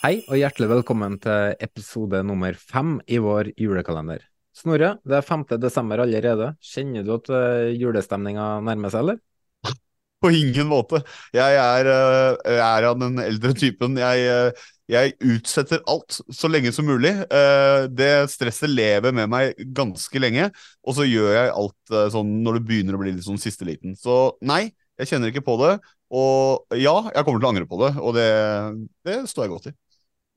Hei og hjertelig velkommen til episode nummer fem i vår julekalender. Snorre, det er 5. desember allerede. Kjenner du at uh, julestemninga nærmer seg, eller? På ingen måte. Jeg er, eh, jeg er av den eldre typen. Jeg, eh, jeg utsetter alt så lenge som mulig. Eh, Det stresset lever med meg ganske lenge, og så gjør jeg alt eh, sånn når det begynner å bli litt sånn siste liten. Så nei, jeg kjenner ikke på det. Og ja, jeg kommer til å angre på det, og det, det står jeg godt i.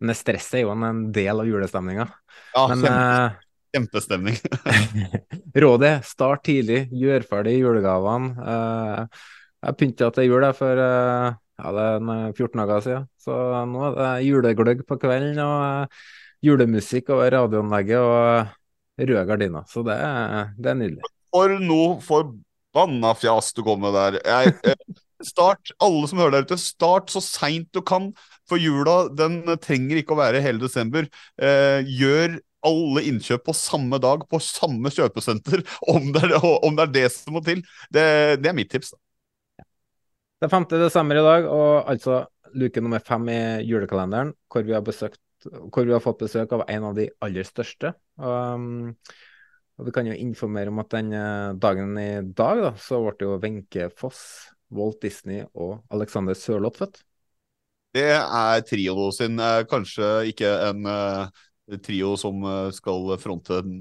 Men det stresset er jo en, del av julestemninga. Ja, Men kjempe, kjempestemning. eh, rådet, start tidlig, gjør ferdig julegavene. Eh, jeg pynta til jul for eh, ja, det er en, eh, 14 dager siden, så nå er det julegløgg på kvelden og julemusikk over radioanlegget og røde gardiner. Så det, er- det er nydelig. For noe forbanna fjas du kom med der. Jeg, start, alle som hører der ute, start så seint du kan. For jula den trenger ikke å være hele desember. Eh, gjør alle innkjøp på samme dag på samme kjøpesenter, om det er, om det, er det som må til. Det, det er mitt tips. da. Det er 5. desember i dag, og altså luke nummer fem i julekalenderen, hvor vi har, besøkt, hvor vi har fått besøk av en av de aller største. Um, og vi kan jo informere om at den eh, dagen i dag, da, så ble jo Wenche Foss, Walt Disney og Alexander Sørloth født. Det er trioen sin. eh, Kanskje ikke en eh, trio som eh, skal fronte en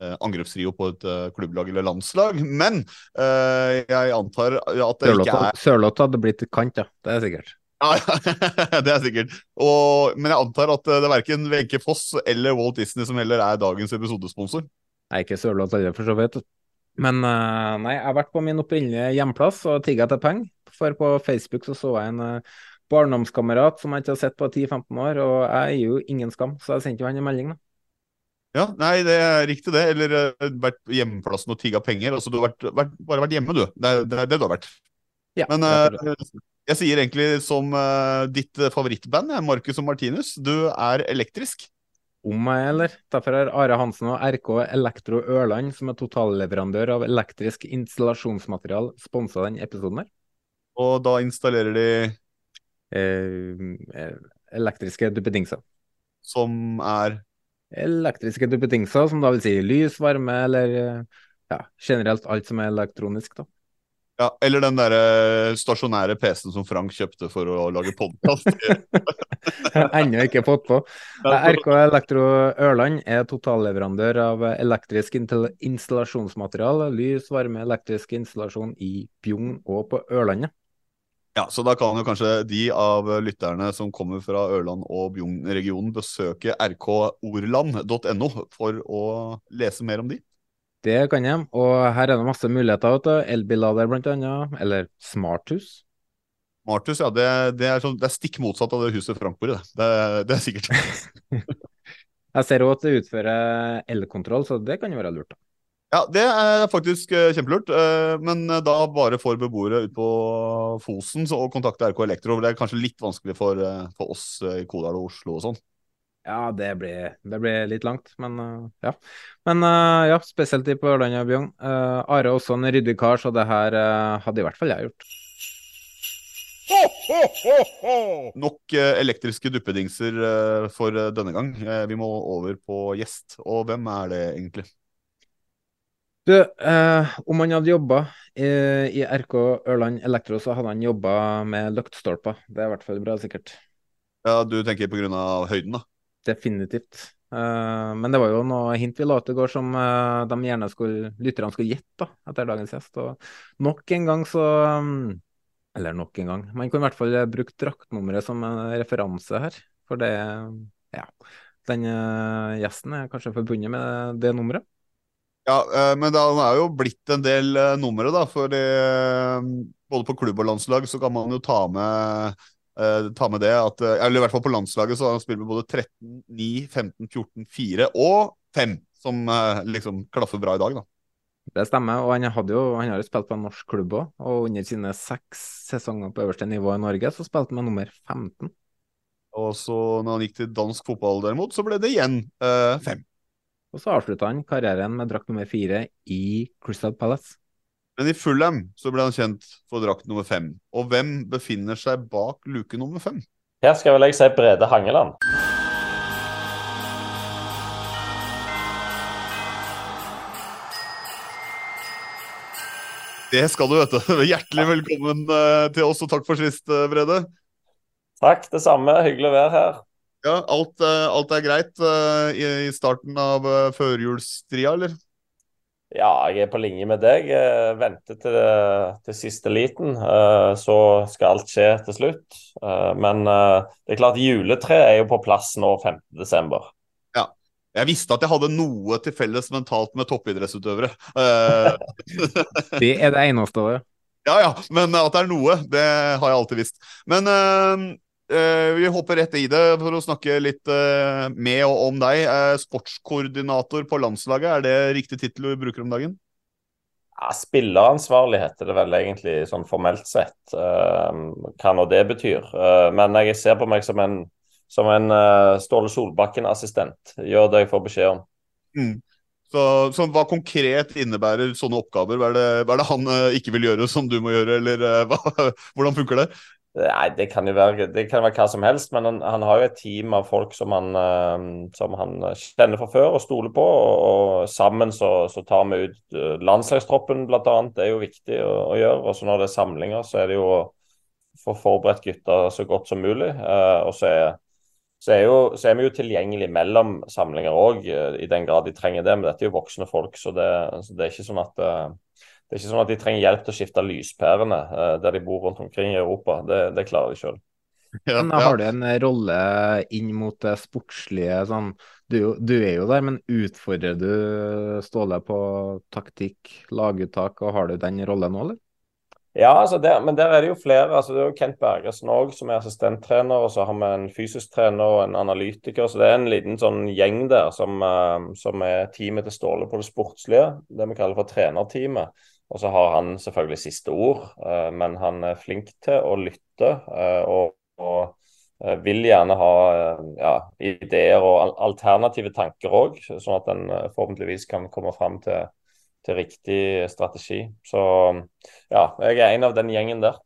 angrepstrio på et klubblag eller landslag, men jeg antar at det ikke er Sørloth, Sørloth hadde blitt kant, ja. Det er sikkert. Ja, det er sikkert. Og, men jeg antar at det er verken Wenche Foss eller Walt Disney som heller er dagens episodesponsor. Nei, ikke Sørloth heller, for så vidt. Men nei, jeg har vært på min opprinnelige hjemplass og tigga etter penger. For på Facebook så så jeg en uh, barndomskamerat som jeg ikke har sett på 10-15 år, og jeg er jo ingen skam, så jeg sendte jo han en melding, da. Ja, nei, det er riktig det. Eller eh, vært hjemmeplassen og tigga penger. Altså, du har vært, vært, bare vært hjemme, du. Det er det, er det du har vært. Ja, Men rett eh, jeg sier egentlig som uh, ditt favorittband, jeg, Marcus og Martinus, du er elektrisk. Om meg, eller? Derfor har Are Hansen og RK Elektro Ørland, som er totalleverandør av elektrisk installasjonsmaterial, sponsa denne episoden her. Og da installerer de elektriske duppedingser. som er Elektriske duppedingser, som da vil si lys, varme eller eh, ja, generelt alt som er elektronisk, da. Ja, eller den derre stasjonære PC-en som Frank kjøpte for å lage podkast. Ennå ikke fått på. RK Elektro Ørland er totalleverandør av elektrisk installasjonsmateriale, lys, varme, elektrisk installasjon i Bjugn og på Ørlandet. Ja, så da kan jo kanskje de av lytterne som kommer fra Ørland og Bjugn-regionen besøke rkorland.no for å lese mer om de. Det kan jeg, og her er det masse muligheter. vet. Elbillader blant annet, eller smarthus. Smarthus, ja, det, det, er sånn, det er stikk motsatt av det huset Frank bor i, det. Det, det er sikkert. Jeg ser òg at det utfører elkontroll, så det kan jo være lurt. da. Ja, det er faktisk eh, kjempelurt, eh, men da bare for beboere ute på Fosen så- og kontakte RK Elektro. Det er kanskje litt vanskelig for, eh, for oss eh, i Kodal og Oslo og sånn. Ja, det blir, det blir litt langt, men ja. Men ja, spesielt i på Ørlandet og Bjugn. Uh, Are er også en ryddig kar, så det her uh, hadde i hvert fall jeg gjort. Nok eh, elektriske duppedingser eh, for eh, denne gang. Eh, vi må over på gjest. Og hvem er det egentlig? Du, eh, om han hadde jobba eh, i RK Ørland Elektro, så hadde han jobba med løktstolper. Det er i hvert fall bra sikkert. Ja, Du tenker av høyden, da? Definitivt. Eh, men det var jo noe hint vi la ut i går som eh, de gjerne skulle, lytterne skulle gjette da, etter dagens gjest. Og nok en gang så mm, Eller nok en gang. Man kunne i hvert fall brukt draktnummeret som en referanse her. For det Ja. Den eh, gjesten er kanskje forbundet med det nummeret. Ja, eh, men det er jo blitt en del eh, numre, da. For eh, både på klubb og landslag så kan man jo ta med ta med det at Eller i hvert fall på landslaget så har han spilt med både 13, 9, 15, 14, 4 og 5. Som liksom klaffer bra i dag, da. Det stemmer, og han, hadde jo, han har jo spilt på en norsk klubb òg. Og under sine seks sesonger på øverste nivå i Norge, så spilte han med nummer 15. Og så når han gikk til dansk fotball derimot, så ble det igjen eh, 5. Og så avslutta han karrieren med drakt nummer fire i Crystal Palace. Men i Fulham så ble han kjent for drakt nummer 5. Og hvem befinner seg bak luke nummer 5? Her skal vel jeg si Brede Hangeland. Det skal du, vet du. Hjertelig velkommen eh, til oss, og takk for sist, eh, Brede. Takk, det samme. Hyggelig å være her. Ja, alt, eh, alt er greit eh, i, i starten av eh, førjulstria, eller? Ja, jeg er på linje med deg. Jeg venter til, til siste liten, så skal alt skje til slutt. Men det er klart, juletreet er jo på plass nå 5.12. Ja. Jeg visste at jeg hadde noe til felles mentalt med toppidrettsutøvere. Det er det eneste. året. ja ja, men at det er noe, det har jeg alltid visst. Men eh, vi hopper rett i det for å snakke litt eh, med og om deg. Eh, sportskoordinator på landslaget, er det riktig tittel du bruker om dagen? Ja, spilleransvarlig heter det vel egentlig sånn formelt sett, eh, hva nå det betyr. Eh, Men jeg ser på meg som en, som en eh, Ståle Solbakken-assistent. Gjør det jeg får beskjed om. Mm. Så, så hva konkret innebærer sånne oppgaver? Hva er det, hva er det han eh, ikke vil gjøre som du må gjøre, eller eh, hva, hvordan funker det? Nei, det kan jo være, det kan være hva som helst, men han, han har jo et team av folk som han, eh, som han kjenner fra før og stoler på. Og, sammen så, så tar vi ut eh, landslagstroppen, annet. Det er jo viktig å, å gjøre. Og så når det er samlinger, så er det jo å få forberedt gutta så godt som mulig. Eh, og så er, så, er jo, så er vi jo tilgjengelig mellom samlinger òg, i den grad de trenger det. Men dette er jo voksne folk, så det, så det er ikke sånn at eh, det er ikke sånn at de trenger hjelp til å skifte lyspærene uh, der de bor rundt omkring i Europa. Det, det klarer de sjøl. Ja, ja. har du en rolle inn mot det sportslige sånn du, du er jo der, men utfordrer du Ståle på taktikk, laguttak, og har du den rollen nå, eller? Ja, altså der, men der er det jo flere. altså Det er jo Kent Bergersen òg, som er assistenttrener. Og så har vi en fysisk trener og en analytiker. Så det er en liten sånn gjeng der som, eh, som er teamet til Ståle på det sportslige. Det vi kaller for trenerteamet. Og så har han selvfølgelig siste ord, eh, men han er flink til å lytte. eh, og, og eh, vil gjerne ha ja, ideer og alternative tanker òg, sånn at en forhåpentligvis kan komme fram til, til riktig strategi. Så ja, jeg er en av den gjengen der.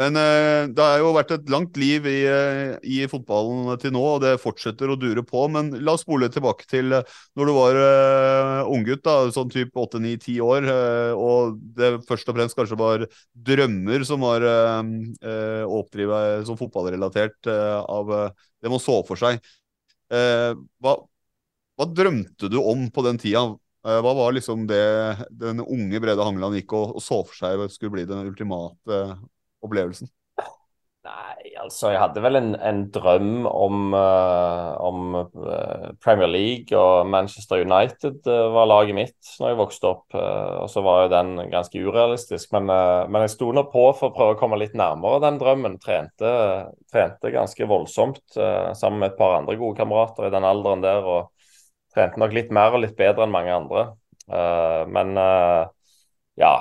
Men eh, det har jo vært et langt liv i, eh, i fotballen til nå, og det fortsetter å dure på. Men la oss spole tilbake til eh, når du var uh, unggutt, sånn type 8-9-10 år, eh, og det først og fremst kanskje var drømmer som var uh, å som fotballrelatert av det man så for seg. Hva, hva drømte du om på den tida? Hva var liksom det den unge Brede Hangeland gikk og, og så for seg skulle bli den ultimate opplevelsen? Nei, altså jeg hadde vel en, en drøm om, uh, om eh, Premier League og Manchester United uh, var laget mitt når jeg vokste opp. Uh, og så var jo den ganske urealistisk. Men, men jeg sto nå på for å prøve å komme litt nærmere den drømmen. Trente, trente ganske voldsomt sammen med et par andre gode kamerater i den alderen der. Og trente nok litt mer og litt bedre enn mange andre. Men ja,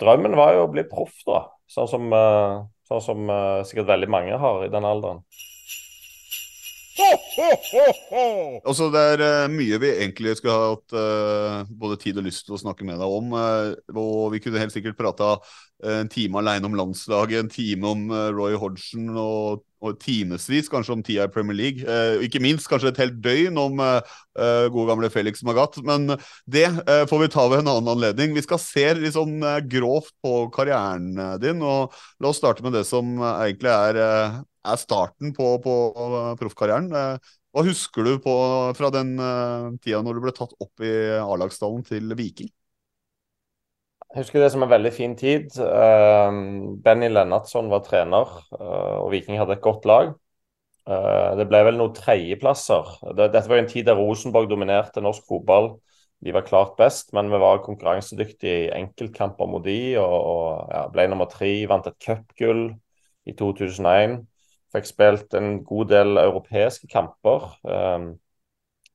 drømmen var jo å bli proff, da. Sånn som, eh, sånn som eh, sikkert veldig mange har i den alderen. Altså, det er uh, mye vi egentlig skulle ha hatt uh, både tid og lyst til å snakke med deg om. Uh, og vi kunne helt sikkert prata en time alene om landslaget, en time om Roy Hodgson og, og timevis kanskje om tida i Premier League. ikke minst kanskje et helt døgn om gode gamle Felix Magath. Men det får vi ta ved en annen anledning. Vi skal se litt sånn grovt på karrieren din. og La oss starte med det som egentlig er er starten på, på proffkarrieren. Eh, hva husker du på, fra den tida når du ble tatt opp i A-lagsstallen til Viking? Jeg husker det som en veldig fin tid. Uh, Benny Lennartson var trener, uh, og Viking hadde et godt lag. det ble vel noen tredjeplasser. Det, dette var en tid der Rosenborg dominerte norsk fotball. De var klart best, men vi var konkurransedyktige i enkeltkamper mot de, og, og ja, ble nummer tre. Vant et cupgull i 2001. Fikk spilt en god del europeiske kamper um,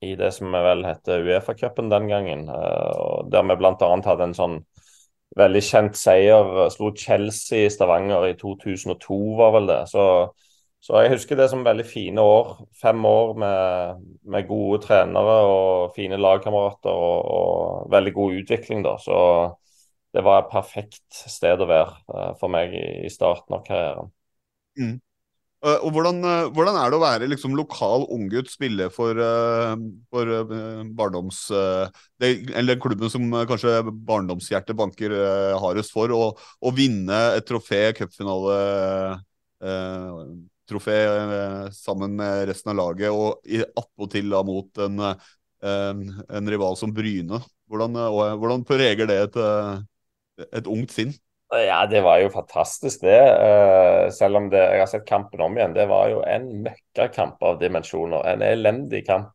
i det som vel heter Uefa-cupen den gangen. Uh, der vi bl.a. hadde en sånn veldig kjent seier. Slo Chelsea i Stavanger i 2002, var vel det. Så, så jeg husker det som veldig fine år. Fem år med, med gode trenere og fine lagkamerater og, og, veldig god utvikling, da. Så det var et perfekt sted å være uh, for meg i starten av karrieren. Mm. Uh, og hvordan, uh, hvordan, er det å være liksom, lokal unggutt, spille for, uh, for barndoms... Det, eller klubben som kanskje barndomshjertet banker hardest for, og, vinne et trofé, cupfinale trofé sammen med resten av laget, og attpåtil mot en, en, rival som Bryne. Hvordan, hvordan preger det et, et ungt sinn? Ja, det var jo fantastisk, det. Uh, selv om det, jeg har sett kampen om igjen. Det var jo en møkkakamp av dimensjoner. En elendig kamp.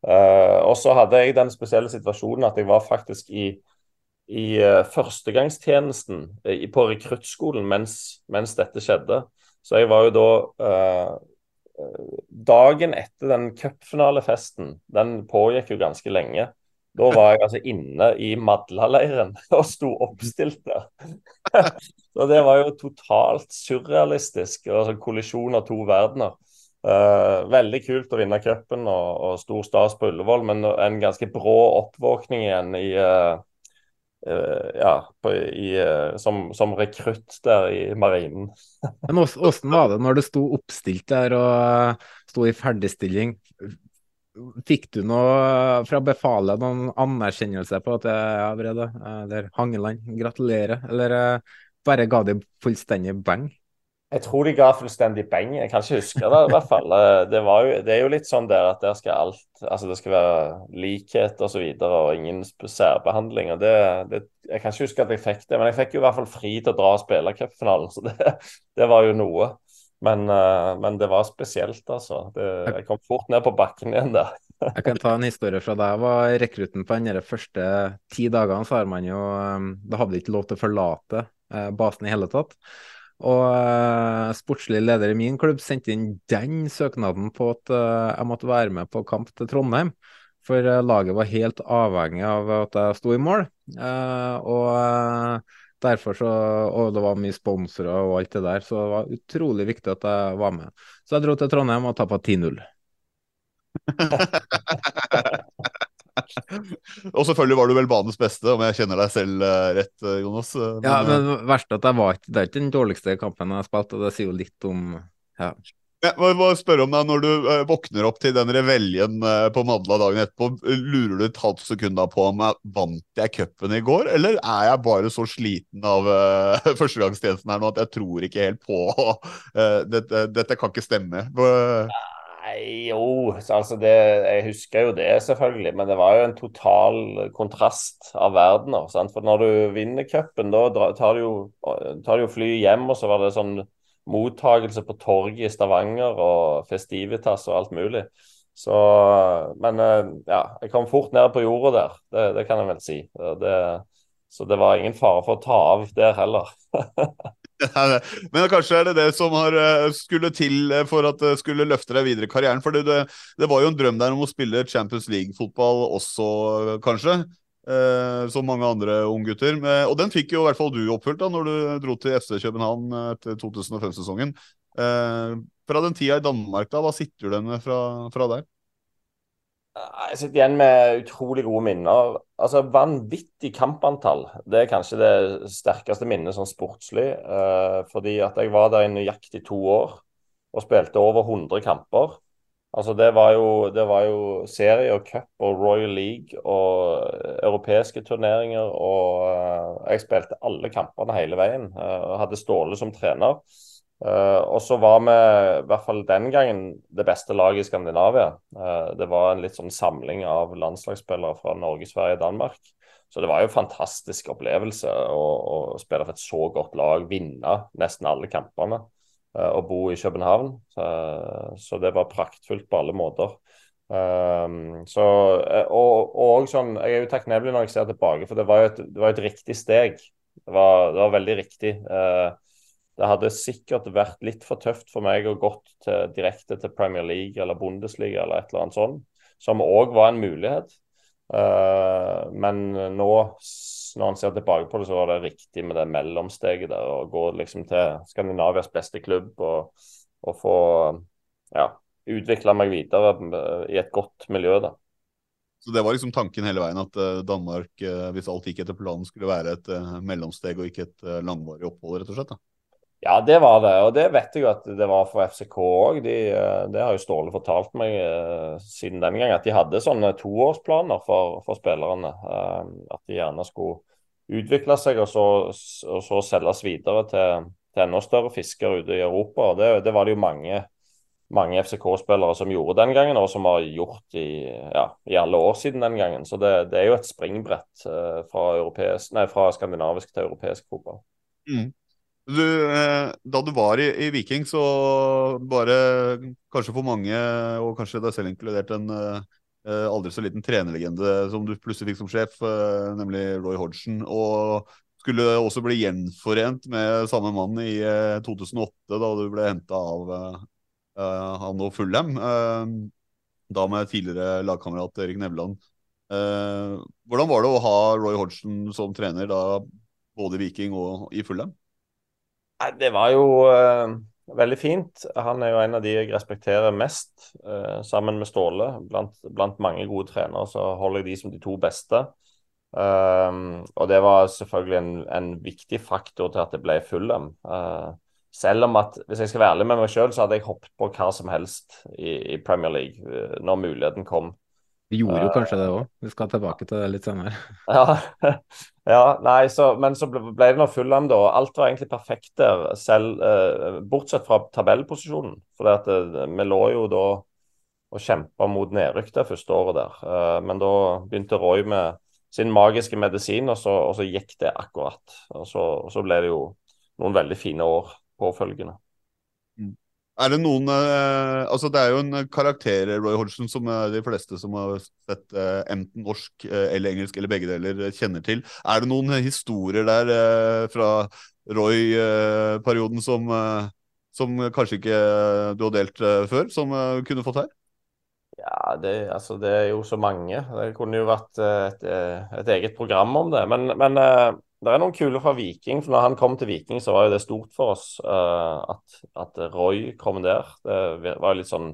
Uh, og så hadde jeg den spesielle situasjonen at jeg var faktisk i, i uh, førstegangstjenesten på rekruttskolen mens, mens, dette skjedde. Så jeg var jo da Dagen etter den cupfinalefesten, den pågikk jo ganske lenge. Da var jeg altså inne i Madla-leiren og sto oppstilt der. så det var jo totalt surrealistisk. Altså kollisjon av to verdener. Uh, veldig kult å vinne cupen og, og, stor stas på Ullevål, men en ganske brå oppvåkning igjen i uh, uh, ja, på, i, som, som rekrutt der i marinen. men Åssen var det når du sto oppstilt der og sto i ferdigstilling? Fikk du noe fra befalet, noen anerkjennelse på at ja, Brede, eller Hangeland, gratulerer, eller eh, bare ga de fullstendig beng? Jeg tror de ga fullstendig beng. Jeg kan ikke huske det. i hvert fall. Eh, det, jo, det, er jo litt sånn der at der skal alt altså Det skal være likhet. Og, så videre, og ingen særbehandling. og det, det, Jeg kan ikke huske at jeg fikk det, men jeg fikk jo i hvert fall fri til å dra og spille cupfinalen. Så det, det var jo noe. Men, uh, men, det var spesielt, altså. Det, jeg kom fort ned på bakken igjen der. jeg kan ta en historie fra da jeg var rekrutten på de første ti dagene. Så har man jo um, Da hadde vi ikke lov til å forlate uh, basen i hele tatt. Og uh, sportslig leder i min klubb sendte inn den søknaden på at jeg måtte være med på kamp til Trondheim. For laget var helt avhengig av at jeg sto i mål. og Derfor så, Og det var mye sponsorer og alt det der, så det var utrolig viktig at jeg var med. Så jeg dro til Trondheim og tapte 10-0. og selvfølgelig var du vel banens beste, om jeg kjenner deg selv uh, rett, uh, Jonas. Men, ja, men verst at jeg var ikke Det er ikke den dårligste kampen jeg har spilt, og det sier jo litt om ja. Jeg må spørre om deg, Når du uh, våkner opp til den reveljen uh, på Madla dagen etterpå, lurer du et halvt sekund da på om jeg vant jeg cupen i går, eller er jeg bare så sliten av uh, førstegangstjenesten her nå at jeg tror ikke helt på dette, dette kan ikke stemme? Nei, jo, altså det, jeg husker jo det selvfølgelig, men det var jo en total kontrast av verdener. For når du vinner cupen, da tar du jo, jo fly hjem, og så var det sånn mottagelse på torget i Stavanger og festivitas og alt mulig. Så, men eh, ja, jeg kom fort ned på jorda der, det, det kan jeg vel si. Det, så det var ingen fare for å ta av der heller. Men kanskje er det det som har, eh, skulle til for at det skulle løfte deg videre i karrieren. For det, det, var jo en drøm der om å spille Champions League-fotball også, kanskje? Eh, som mange andre unggutter. Og den fikk jo i hvert fall du oppfylt da når du dro til FC København etter 2005-sesongen. Uh, fra den tida i Danmark, da, hva sitter du igjen med fra, fra der? Jeg sitter igjen med utrolig gode minner. Altså Vanvittig kampantall. Det er kanskje det sterkeste minnet sånn sportslig. Eh, fordi at jeg var der i nøyaktig to år og spilte over 100 kamper. Altså Det var jo, det var jo serie og cup og Royal League og europeiske turneringer. Og uh, jeg spilte alle kampene hele veien. Uh, hadde Ståle som trener. Og så var vi, i hvert fall den gangen, det beste laget i Skandinavia. Det var en litt sånn samling av landslagsspillere fra Norge, Sverige og Danmark. Så det var jo en fantastisk opplevelse å, å spille for et så godt lag, vinne nesten alle kampene uh, og bo i København. så det var praktfullt på alle måter. så, og, og sånn, Jeg er jo takknemlig når jeg ser tilbake, for det var jo et, var et riktig steg. Det var, det var veldig riktig. Uh, det hadde sikkert vært litt for tøft for meg å gått til, direkte til Premier League eller Bundesliga eller et eller annet sånt, som òg var en mulighet. Men nå, når en ser tilbake på det, så var det riktig med det mellomsteget der. Å gå liksom til Skandinavias beste klubb og, og få ja, utvikle meg videre i et godt miljø. da. Så det var liksom tanken hele veien, at uh, Danmark, uh, hvis alt gikk etter planen, skulle være et mellomsteg og ikke et langvarig opphold, rett og slett? da? Ja, det var det. Og det vet jeg jo at det var for FCK òg. De, eh, det har jo Ståle fortalt meg uh, siden den gang, at de hadde sånne toårsplaner for, for spillerne. Uh, at de gjerne skulle utvikle seg og så, og så selges videre til, til, enda større fisker ute i Europa. og Det, det var det jo mange, mange FCK-spillere som gjorde den gangen, og som har gjort i, ja, i alle år siden den gangen. Så det, det er jo et springbrett fra, fra, nei, fra, skandinavisk til europeisk fotball. Mm. Du, eh, da du var i, i, Viking, så bare kanskje for mange, og kanskje deg selv inkludert, en uh, aldri så liten trenerlegende som du plutselig fikk som sjef, uh, nemlig Roy Hodgson. Og skulle også bli gjenforent med samme mann i uh, 2008, da du ble henta av han og Fulham. da med tidligere lagkamerat Erik Nevland. hvordan var det å ha Roy Hodgson som trener da både i Viking og i Fulham? Det var jo uh, veldig fint. Han er jo en av de jeg respekterer mest, uh, sammen med Ståle. Blant, blant, mange gode trenere så holder jeg de som de to beste. Um, og det var selvfølgelig en, en, viktig faktor til at det ble Fulham. Uh, selv om at, hvis jeg skal være ærlig med meg sjøl, så hadde jeg hoppet på hva som helst i, i Premier League når muligheten kom. Vi gjorde jo eh, kanskje det òg, vi skal tilbake til det litt senere. ja, ja nei, så, men så ble, ble det nå Fulham, da. Alt var egentlig perfekt der, selv eh, bortsett fra tabellposisjonen. For at, eh, vi lå jo da og kjempa mot nedrykk det første året der. Eh, men da begynte Roy med sin magiske medisin, og så, og så gikk det akkurat. Og så, og så ble det jo noen veldig fine år påfølgende. Er det noen eh, Altså, det er jo en karakter, Roy Hodgson, som uh, de fleste som har sett eh, enten norsk eller engelsk eller begge deler, kjenner til. Er det noen historier der fra Roy-perioden som, som kanskje ikke du har delt før, som kunne fått her? Ja, det, altså, det, er jo så mange. Det kunne jo vært et, et eget program om det. Men, men det er noen kule fra Viking. for når han kom til Viking, så var jo det stort for oss uh, at, at, Roy kom der. Det var jo litt sånn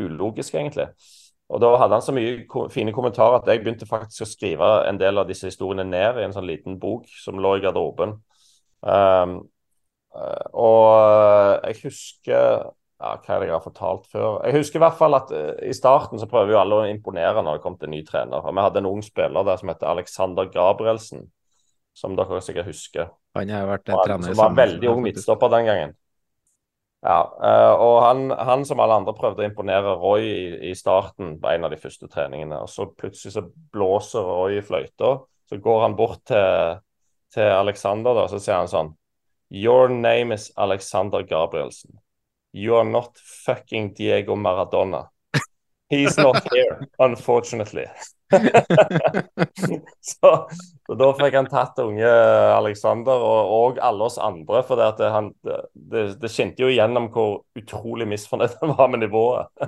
ulogisk, egentlig. Og da hadde han så mye fine kommentarer at jeg begynte faktisk å skrive en del av disse historiene ned i en sånn liten bok som lå i garderoben. Um, uh, og jeg husker ja, hva er det jeg har fortalt før? Jeg husker i hvert fall at i starten så prøver jo alle å imponere når det kom til en ny trener. Og vi hadde en ung spiller der som heter Alexander Gabrielsen som dere sikkert husker. Han har vært trener Som var veldig ung midtstopper den gangen. Ja, uh, og han, han, som alle andre prøvde å imponere Roy i, i, starten på en av de første treningene. og Så plutselig så blåser Roy i fløyta. Så går han bort til, til Alexander da, og så sier han sånn Your name is Alexander Gabrielsen. You are not fucking Diego Maradona. He's not here, unfortunately. så, så, da fikk han tatt unge Alexander og, og alle oss andre. For det, han, det, det skinte jo igjennom hvor utrolig misfornøyd han var med nivået.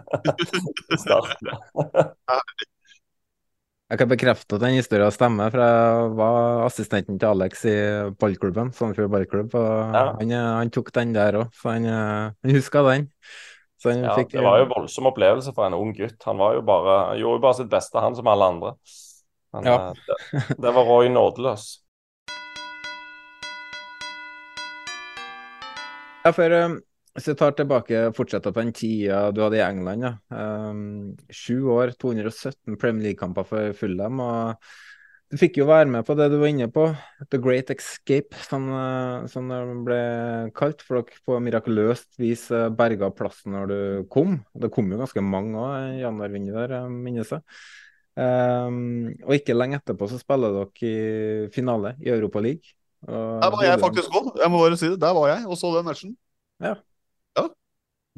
Jeg kan bekrefte at den historien stemmer, for jeg var assistenten til Alex i ballklubben, Sandefjord ballklubb, og Ja. han, eh, han tok den der òg, så han, eh, han huska den. Ja, fikk det var jo en voldsom opplevelse for en ung gutt. Han bare, gjorde jo bare sitt beste, han som alle andre. Men Ja. eh, det, det var Roy nådeløs. Ja, for um, hvis vi tar tilbake, fortsetter på den tida du hadde i England, ja. Um, Sju år, 217 Premier League-kamper for Fulham, og du fikk jo være med på det du var inne på, The Great Escape, som, uh, som det ble kalt. For dere på mirakuløst vis uh, berga plassen når du kom. Det kom jo ganske mange òg, januarvinduet der, jeg minnes jeg. Um, og ikke lenge etterpå så spiller dere i finale i Europa League. Der var jeg faktisk òg. Jeg må bare si det. Der var jeg og så den matchen.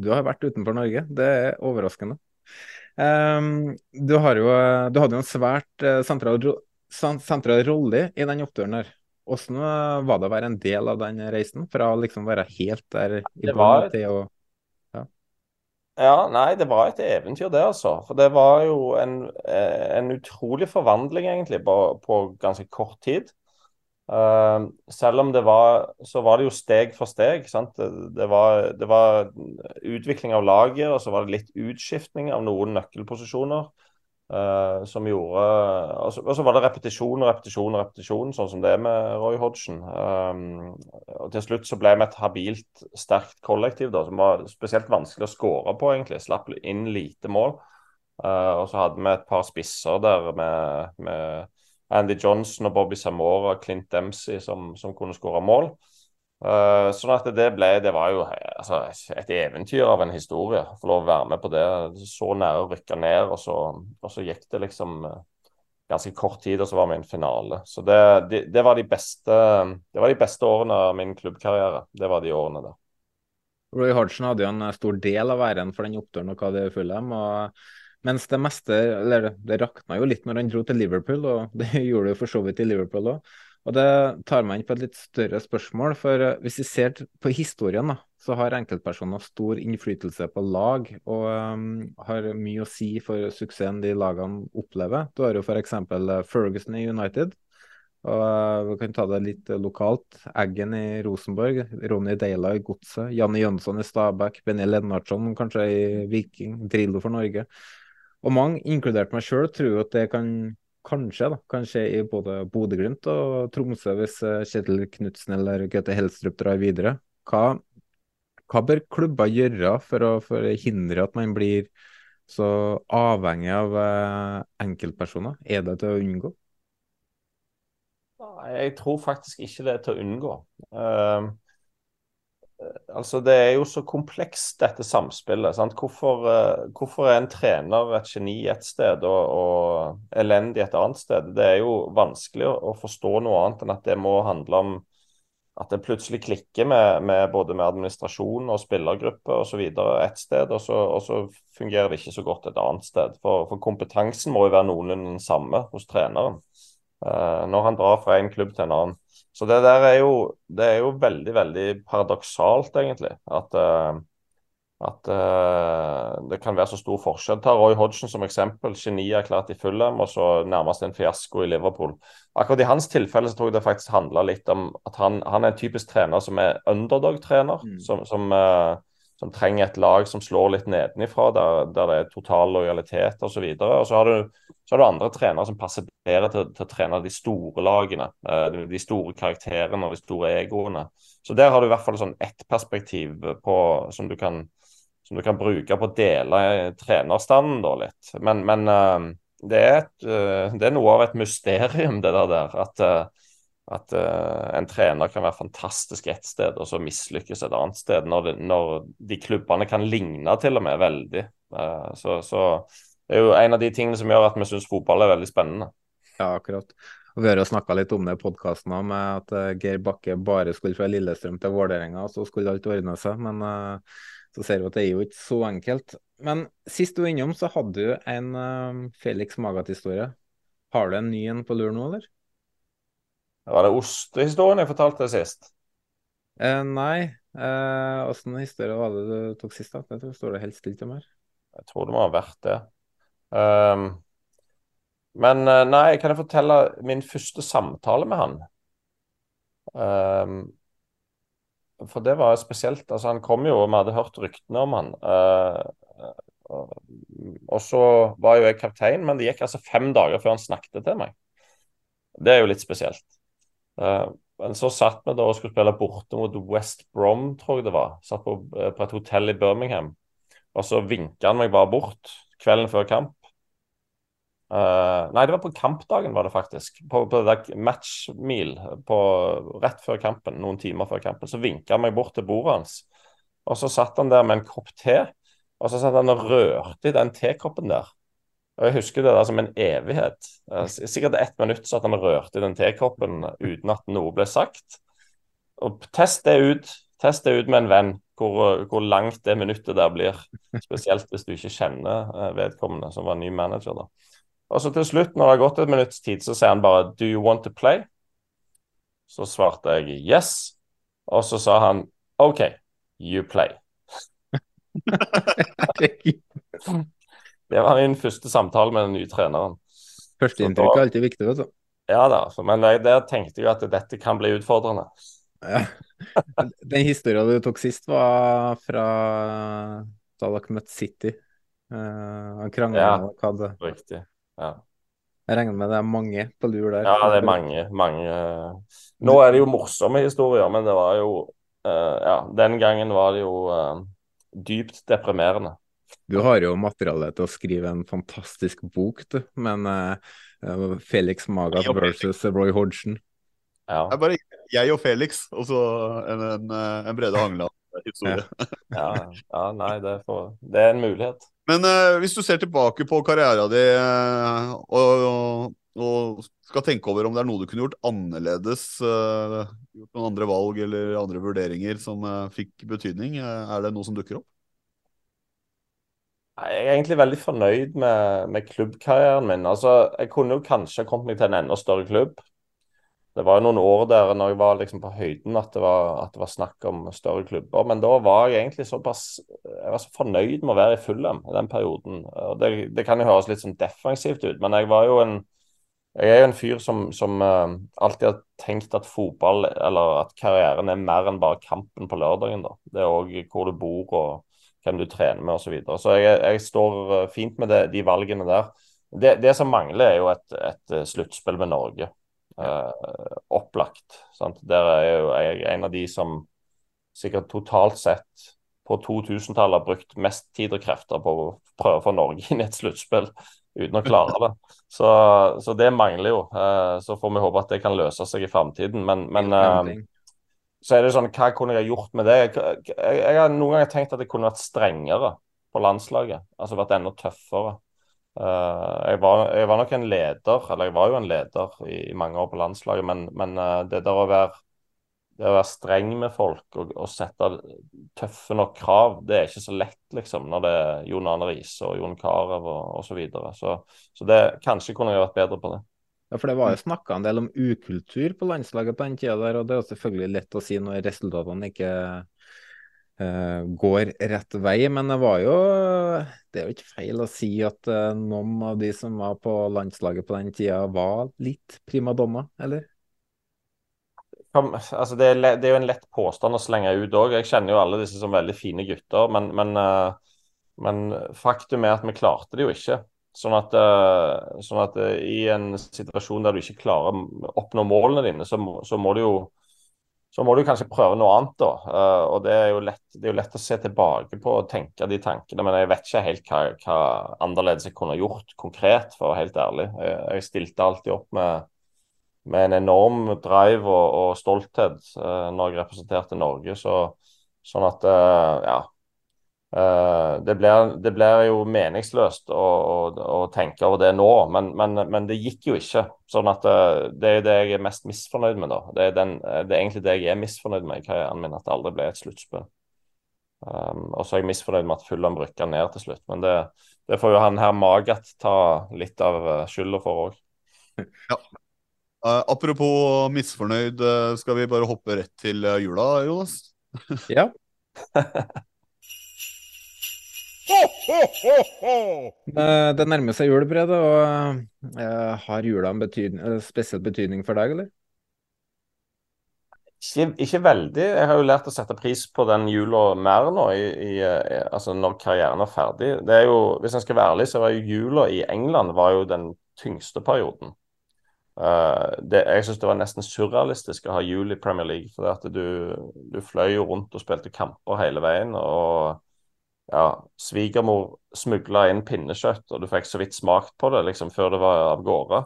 Du har vært utenfor Norge, det er overraskende. Um, du, har jo, du hadde jo en svært eh, sentral, sentral rolle i den oppturen her? Hvordan eh, var det å være en del av den reisen, fra å liksom være helt der i var til å Ja, nei, det var et eventyr det, altså. For det var jo en, eh, en utrolig forvandling, egentlig, på, på ganske kort tid. Uh, selv om det var Så var det jo steg for steg. sant? Det, det, var, det var utvikling av laget, og så var det litt utskiftning av noen nøkkelposisjoner. Eh, som gjorde Og så, og så var det repetisjon og repetisjon og repetisjon, sånn som det er med Roy Hodgson. Um, og til slutt så ble vi et habilt, sterkt kollektiv da, som var spesielt vanskelig å skåre på, egentlig. Slapp inn lite mål. Uh, og så hadde vi et par spisser der med, med Andy Johnson og Bobby Samora, og Clint Dempsey, som, som kunne skåre mål. Uh, sånn at det ble Det var jo altså, et eventyr av en historie. å Få lov å være med på det. Så nære å rykke ned, og så, og så gikk det liksom uh, ganske kort tid, og så var vi i en finale. Så det, det, det, var de beste, det var de beste årene av min klubbkarriere. Det var de årene der. Roy Hodgson hadde jo en stor del av æren for den oppturen og hadde i Fulham. og mens det meste, eller det, det rakna jo litt når han dro til Liverpool, og det gjorde det for så vidt i Liverpool òg. Og det tar meg inn på et litt større spørsmål, for eh, hvis vi ser på historien, da, så har enkeltpersoner stor innflytelse på lag, og um, har mye å si for suksessen de lagene opplever. Du har jo f.eks. Ferguson i United. Og eh, Vi kan ta det litt eh, lokalt. Eggen i Rosenborg, Ronny Deila i Godset, Janne Jønsson i Stabæk, Benny Lennartson kanskje i Viking, Drillo for Norge. Og mange, inkludert meg sjøl, tror at det kan kanskje da, kan skje i både Bodø-Glimt og Tromsø hvis eh, Kjetil Knutsen eller Gaute Helstrup drar videre. Hva, hva bør klubber gjøre for å forhindre at man blir så avhengig av eh, enkeltpersoner? Er det til å unngå? Jeg tror faktisk ikke det er til å unngå. Uh, altså Det er jo så komplekst, dette samspillet. Hvorfor, uh, hvorfor er en trener et geni et sted og, og elendig et annet sted? Det er jo vanskelig å, forstå noe annet enn at det må handle om at det plutselig klikker med, med både med administrasjon og spillergruppe osv. ett sted, og så, og så fungerer det ikke så godt et annet sted. For, for kompetansen må jo være noenlunde den samme hos treneren når han drar fra en klubb til en annen. Så det der er jo, det er jo veldig, veldig paradoksalt, egentlig. At, uh, at uh, det kan være så stor forskjell. Ta Roy Hodgson som eksempel. Genierklært i Fulham, og så nærmest en fiasko i Liverpool. Akkurat i hans tilfelle så tror jeg det faktisk handler litt om at han, han er en typisk trener som er underdog-trener. Mm. Som, som, uh, som, trenger et lag som slår litt nedenifra, der, der det er total lojalitet osv. Og, så og så har du andre trenere som passer bedre til, til å trene de store lagene. De, de store karakterene og de store egoene. Så der har du i hvert fall sånn ett perspektiv på, som, du kan, som, du kan, bruke på å dele trenerstanden da litt. Men, men uh, det, er et, det, er noe av et mysterium, det der. At, uh, at en trener kan være fantastisk ett sted, og så mislykkes et annet sted. Når, det, når de klubbene kan ligne til og med veldig. så, så det er jo en av de tingene som gjør at vi syns fotball er veldig spennende. Ja, akkurat. Og Vi har jo snakka litt om det i podkasten med at uh, Geir Bakke bare skulle fra Lillestrøm til Vålerenga, så skulle alt ordne seg. Men uh, så ser vi at det er jo ikke så enkelt. Men sist du var innom, så hadde du en uh, Felix Magath-historie. Har du en ny en på lur nå, eller? Var det ostehistorien jeg fortalte sist? nei. Åssen historie var det du tok sist? da? Det står det helt stilt om her. Jeg tror det må ha vært det. Um, Men eh, nei, kan jeg fortelle min første samtale med han? Um, for det var spesielt. altså Han kom jo, og vi hadde hørt ryktene om han. Uh, og så var jo jeg kaptein, men det gikk altså fem dager før han snakket til meg. Det er jo litt spesielt. Uh, men så satt vi da og skulle spille borte mot West Brom, tror jeg det var. Satt på, på et hotell i Birmingham. Og så vinka han meg bare bort kvelden før kamp. Uh, nei, det var på kampdagen, var det faktisk. På, på det matchmeal rett før kampen, noen timer før kampen. Så vinka han meg bort til bordet hans. Og så satt han der med en kopp te, og så satt han og rørte i den tekoppen der. Og Jeg husker det der som en evighet. Sikkert ett minutt satt han og rørte i den tekoppen uten at noe ble sagt. Og test det ut. Test det ut med en venn, hvor, hvor langt det minuttet der blir. Spesielt hvis du ikke kjenner uh, vedkommende, som var ny manager. da. Og så til slutt, når det har gått et minutts tid, så sier han bare 'Do you want to play?' Så svarte jeg 'yes', og så sa han 'OK, you play'. det var min første samtale med den nye treneren. Førsteinntrykk er alltid viktig, vet du. Ja da, men der tenkte jeg at dette kan bli utfordrende. Ja. Den historien du tok sist, var fra da dere møtte City. Uh, han krangla ja, med dere. Riktig. Ja. Jeg regner med det er mange på lur der. Ja, det er mange. mange. Nå er det jo morsomme historier, men det var jo uh, Ja, den gangen var det jo uh, dypt deprimerende. Du har jo materiale til å skrive en fantastisk bok, du. Men uh, Felix Magat versus Roy Hodgson. Ja. Det er bare jeg og Felix, og så en, en, en Brede Hangeland-historie. Ja. ja. ja, nei, det er, for, det er en mulighet. Men uh, hvis du ser tilbake på karrieren din uh, og, og, skal tenke over om det er noe du kunne gjort annerledes, uh, gjort noen andre valg eller andre vurderinger som fikk betydning, er det noe som dukker opp? Jeg er egentlig veldig fornøyd med, med klubbkarrieren min. Altså, jeg kunne jo kanskje kommet meg til en enda større klubb det var jo noen år der når jeg var liksom på høyden at det, var, at det var snakk om større klubber. Men da var jeg egentlig såpass jeg var så fornøyd med å være i Fulham i den perioden. Det, det, kan jo høres litt sånn defensivt ut, men jeg var jo en jeg er jo en fyr som, som uh, alltid har tenkt at fotball eller at karrieren er mer enn bare kampen på lørdagen. da. Det er òg hvor du bor og hvem du trener med osv. Så, videre. så jeg, jeg, står eh, fint med det, de valgene der. Det, det, som mangler, er jo et, et sluttspill med Norge Eh, opplagt. Sant? Der er jo jeg en av de som sikkert totalt sett på 2000-tallet har brukt mest tid og krefter på å prøve å få Norge inn i et sluttspill uten å klare det. Så, så det mangler jo. Eh, så får vi håpe at det kan løse seg i framtiden. Men, men uh, så er det sånn, hva kunne jeg gjort med det? Jeg, jeg, jeg har noen ganger tenkt at jeg kunne vært strengere på landslaget. Altså vært enda tøffere. Uh, jeg, var, jeg, var, nok en leder, eller jeg var jo en leder i, i mange år på landslaget, men, men uh, det der å være, det å være streng med folk og, og, sette tøffe nok krav, det er ikke så lett, liksom, når det er Jon Arne Riise og Jon Carew og osv. Så, videre. så Så det, kanskje kunne jeg vært bedre på det. Ja, for Det var jo snakka en del om ukultur på landslaget på den tida der, og det er jo selvfølgelig lett å si når resultatene ikke uh, går rett vei. Men det var jo Det er jo ikke feil å si at uh, noen av de som var på landslaget på den tida, var litt primadonna, eller? Altså det, er, det, er, jo en lett påstand å slenge ut òg. Jeg kjenner jo alle disse som veldig fine gutter. Men, men, uh, men faktum er at vi klarte det jo ikke. Sånn at, sånn at i en situasjon der du ikke klarer å oppnå målene dine, så må, så må du jo så må du kanskje prøve noe annet, da. Uh, og det er, jo lett, det er jo lett å se tilbake på og tenke de tankene, men jeg vet ikke helt hva, hva annerledes jeg kunne gjort konkret, for å være helt ærlig. Jeg, jeg stilte alltid opp med, med en enorm drive og, og stolthet når jeg representerte Norge. Så, sånn at, ja det, blir, det, blir, jo meningsløst å, å, å, tenke over det nå, men, men, men, det gikk jo ikke. Sånn at det, Det er det jeg er mest misfornøyd med. da. Det er, den, det er, egentlig det jeg er misfornøyd med i karrieren min, at det aldri ble et sluttspill. Um, og så er jeg misfornøyd med at Fulham rykka ned til slutt. Men det, det, får jo han her Magat ta litt av skylda for òg. Ja. apropos misfornøyd, skal vi bare hoppe rett til jula, Jonas? ja. Eh, Det nærmer seg jul, Brede, og eh, har jula en betydning, eh, spesiell betydning for deg, eller? Ikke, ikke veldig. Jeg har jo lært å sette pris på den jula mer nå, i, i, altså når karrieren er ferdig. Det er jo, Hvis en skal være ærlig, så var jo jula i England var jo den tyngste perioden. Uh, det, jeg syns det var nesten surrealistisk å ha jul i Premier League. For at du, du fløy jo rundt og spilte kamper hele veien. og ja, Svigermor smugla inn pinnekjøtt, og du fikk så vidt smakt på det liksom før det var av gårde.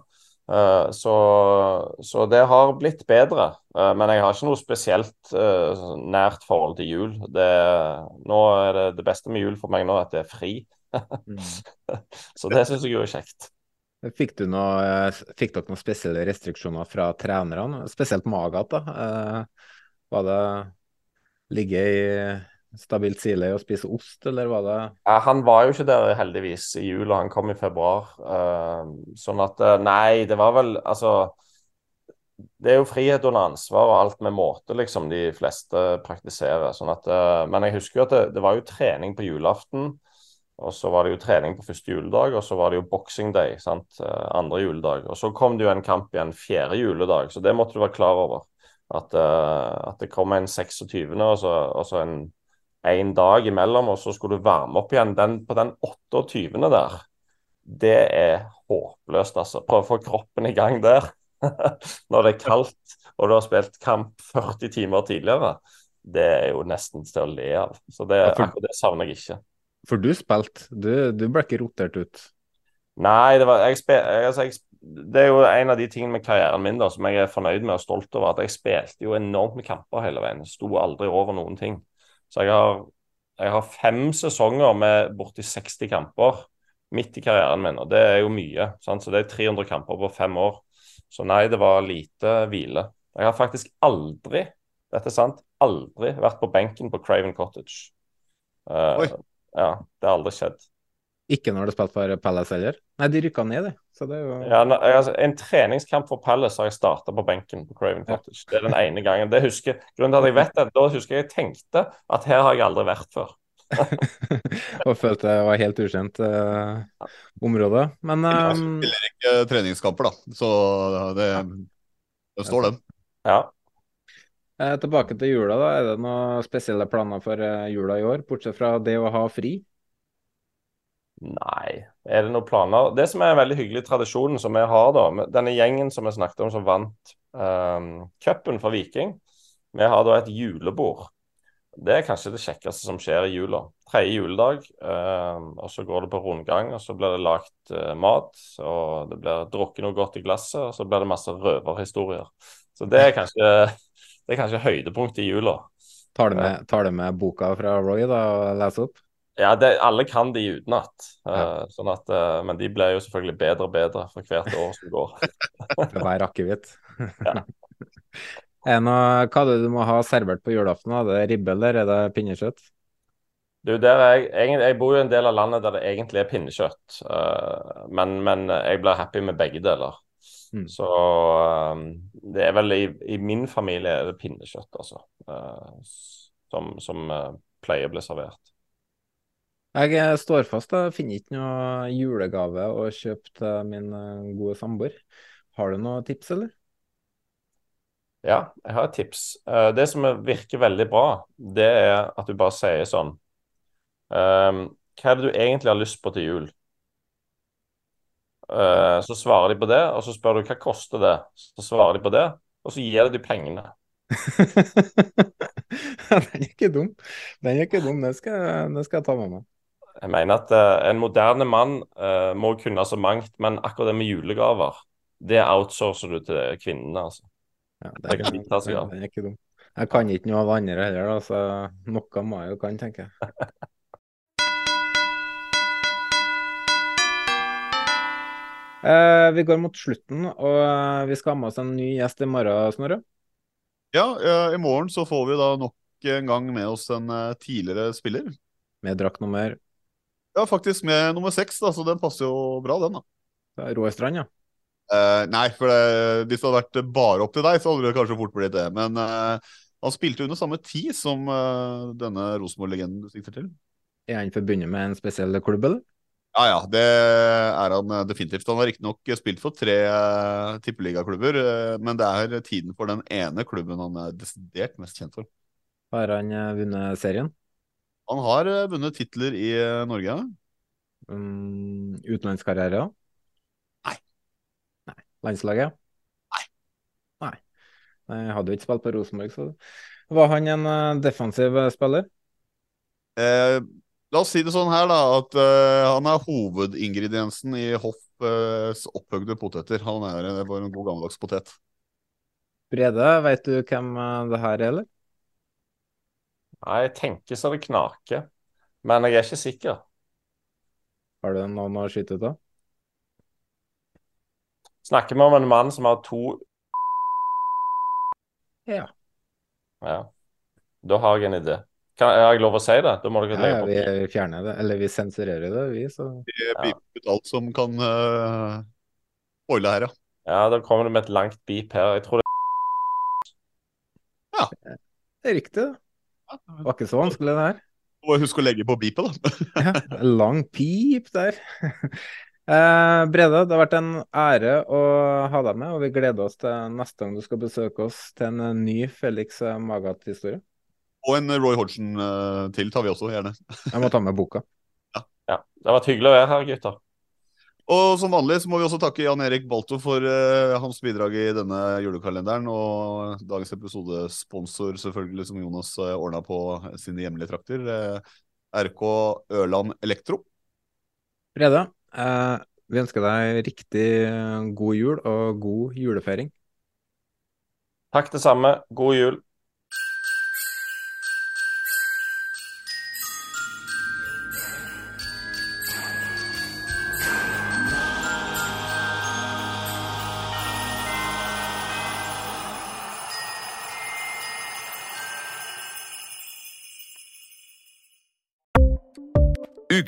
Uh, så, så det har blitt bedre. Uh, men jeg har ikke noe spesielt uh, nært forhold til jul. Det, nå er det, det beste med jul for meg nå at det er fri. så det syns jeg jo er kjekt. Fikk, du noe, fikk dere noen spesielle restriksjoner fra trenerne, spesielt Magat? da? Var det ligge i stabilt sile og spise ost, eller var det Ja, han var jo ikke der heldigvis i jula, han kom i februar. Uh, sånn at eh, Nei, det var vel Altså Det er jo frihet under ansvar og alt med måte, liksom, de fleste praktiserer. Sånn at, eh, men jeg husker jo at det, det var jo trening på julaften. Og så var det jo trening på første juledag, og så var det jo boxing day, sant? eh, andre juledag. Og så kom det jo en kamp igjen fjerde juledag, så det måtte du være klar over. At, at det kom en 26., og så, og så en en dag imellom, og så skulle du varme opp igjen. Den, på den 28. der, det er håpløst, altså. Prøve å få kroppen i gang der når det er kaldt, og du har spilt kamp 40 timer tidligere. Det er jo nesten til å le av. Så det, Ja, for- det savner jeg ikke. For du spilte, du, du ble ikke rotert ut. Nei, det, var, jeg jeg, altså, jeg, det er jo en av de tingene med karrieren min da, som jeg er fornøyd med og stolt over. At jeg spilte jo enormt med kamper hele veien. Sto aldri over noen ting. Så jeg har, jeg har fem sesonger med borti 60 kamper midt i karrieren min, og det er jo mye. Sant? Så det er 300 kamper på fem år. Så nei, det var lite hvile. Jeg har faktisk aldri, dette er sant, aldri vært på benken på Craven Cottage. Uh, ja, det har aldri skjedd. Ikke når du spilte for Palace heller. Nei, de rykka ned, de. Så det var... Ja, nei, altså, en treningskamp for Palace har jeg starta på benken på Craven Cottage. Det er den ene gangen. Det husker, grunnen til at jeg vet det, da husker jeg jeg tenkte at her har jeg aldri vært før. Og følte det var helt ukjent uh, område. Men Jeg eh, spiller ikke treningskamper, da. Så det, det står den. Ja. eh, tilbake til jula, da. Er det noen spesielle planer for eh, jula i år, bortsett fra det å ha fri? Nei, er det noen planer? Det som er en veldig hyggelig tradisjon som vi har, da, med denne gjengen som vi snakket om som vant um, cupen for Viking, vi har da et julebord. Det er kanskje det kjekkeste som skjer i jula. Tredje juledag, um, og så går det på rundgang, og så blir det lagt uh, mat, og det blir drukket noe godt i glasset, og så blir det masse røverhistorier. Så det er kanskje, det er kanskje høydepunktet i jula. Tar du med, tar du med boka fra Roy da, og leser opp? Ja, det, alle kan de utenat. Ja. Uh, sånn at, uh, men de blir jo selvfølgelig bedre og bedre for hvert år som går. For hver akevitt. Ja. Er noe, hva er det du må ha servert på julaften? Er det ribbe eller er det pinnekjøtt? Du, jeg, egentlig, jeg bor jo i en del av landet der det egentlig er pinnekjøtt, uh, men, men jeg blir happy med begge deler. Mm. Så det er vel i, i min familie er det pinnekjøtt, altså, som, som pleier å bli servert. Jeg eh, står fast, jeg finner ikke noe julegave å kjøpe til min eh, gode samboer. Har du noen tips, eller? Ja, jeg har et tips. Eh, det som virker veldig bra, det er at du bare sier sånn ehm, Hva er det du egentlig har lyst på til jul? Så svarer de på det, og så spør du hva koster det? Så svarer de på det, og så gir de pengene. Den er ikke dum. Den er ikke dum, det skal, det skal jeg ta med meg. Jeg mener at eh, en moderne mann eh, må kunne så mangt, men akkurat det med julegaver, det outsourcer du til kvinnene, altså. Ja, Det er, det, ta det, er ikke dumt. Jeg kan ikke noe av andre heller, da, så noe må jeg jo kan, tenker jeg. Eh, vi går mot slutten, og eh, vi skal ha med oss en ny gjest i morgen, Snorre. Ja, eh, i morgen så får vi da nok en gang med oss en tidligere spiller. Med drakt nummer Ja, faktisk med nummer seks, så den passer jo bra, den. da. Roar Strand, ja. Uh, nei, for det, hvis det hadde vært bare opp til deg, så hadde det kanskje fort blitt det. Men uh, han spilte under samme tid som uh, denne Rosenborg-legenden du sikter til. Er han forbundet med en spesiell klubb, eller? Ja, ja, det er han definitivt. Han har riktignok spilt for tre uh, tippeligaklubber, men det er tiden for den ene klubben han er desidert mest kjent for. Har han vunnet serien? Han har uh, vunnet titler i Norge. Um, utenlandskarriere? Nei. Nei. Landslaget? Nei. Nei. Jeg hadde jo ikke spilt på Rosenborg, så var han en defensiv spiller? Eh, La oss si det sånn her, da, at uh, han er hovedingrediensen i Hoffs uh, opphøgde poteter. Han er bare en god gammeldags potet. Brede, veit du hvem det her er, eller? Nei, jeg tenker så det knaker. Men jeg er ikke sikker. Har du noen å skyte ut av? Snakker vi om en mann som har to Ja. Ja. Da har jeg en idé. Kan, har jeg lov å si det? Da må dere ja, ja, vi fjerner det, eller vi sensurerer det, vi. Så. Vi beeper ut alt som kan uh, oile her, ja. Ja, da kommer det med et langt beep her. Jeg tror det Ja, det er riktig. Det var ikke så vanskelig, det her. Må huske å legge på beepet, da. ja, lang pip der. Eh, Brede, det har vært en ære å ha deg med, og vi gleder oss til neste gang du skal besøke oss til en ny Felix Magat-historie. Og en Roy Hodgson til tar vi også, gjerne. Jeg må ta med boka. Ja. ja. Det har vært hyggelig å være her, gutter. Og som vanlig så må vi også takke Jan Erik Balto for uh, hans bidrag i denne julekalenderen. Og dagens episodesponsor, selvfølgelig, som Jonas uh, eh, ordna på sine hjemlige trakter. Uh, RK Ørland Elektro. Brede, uh, vi ønsker deg riktig god jul og god julefeiring. Takk, det samme. God jul.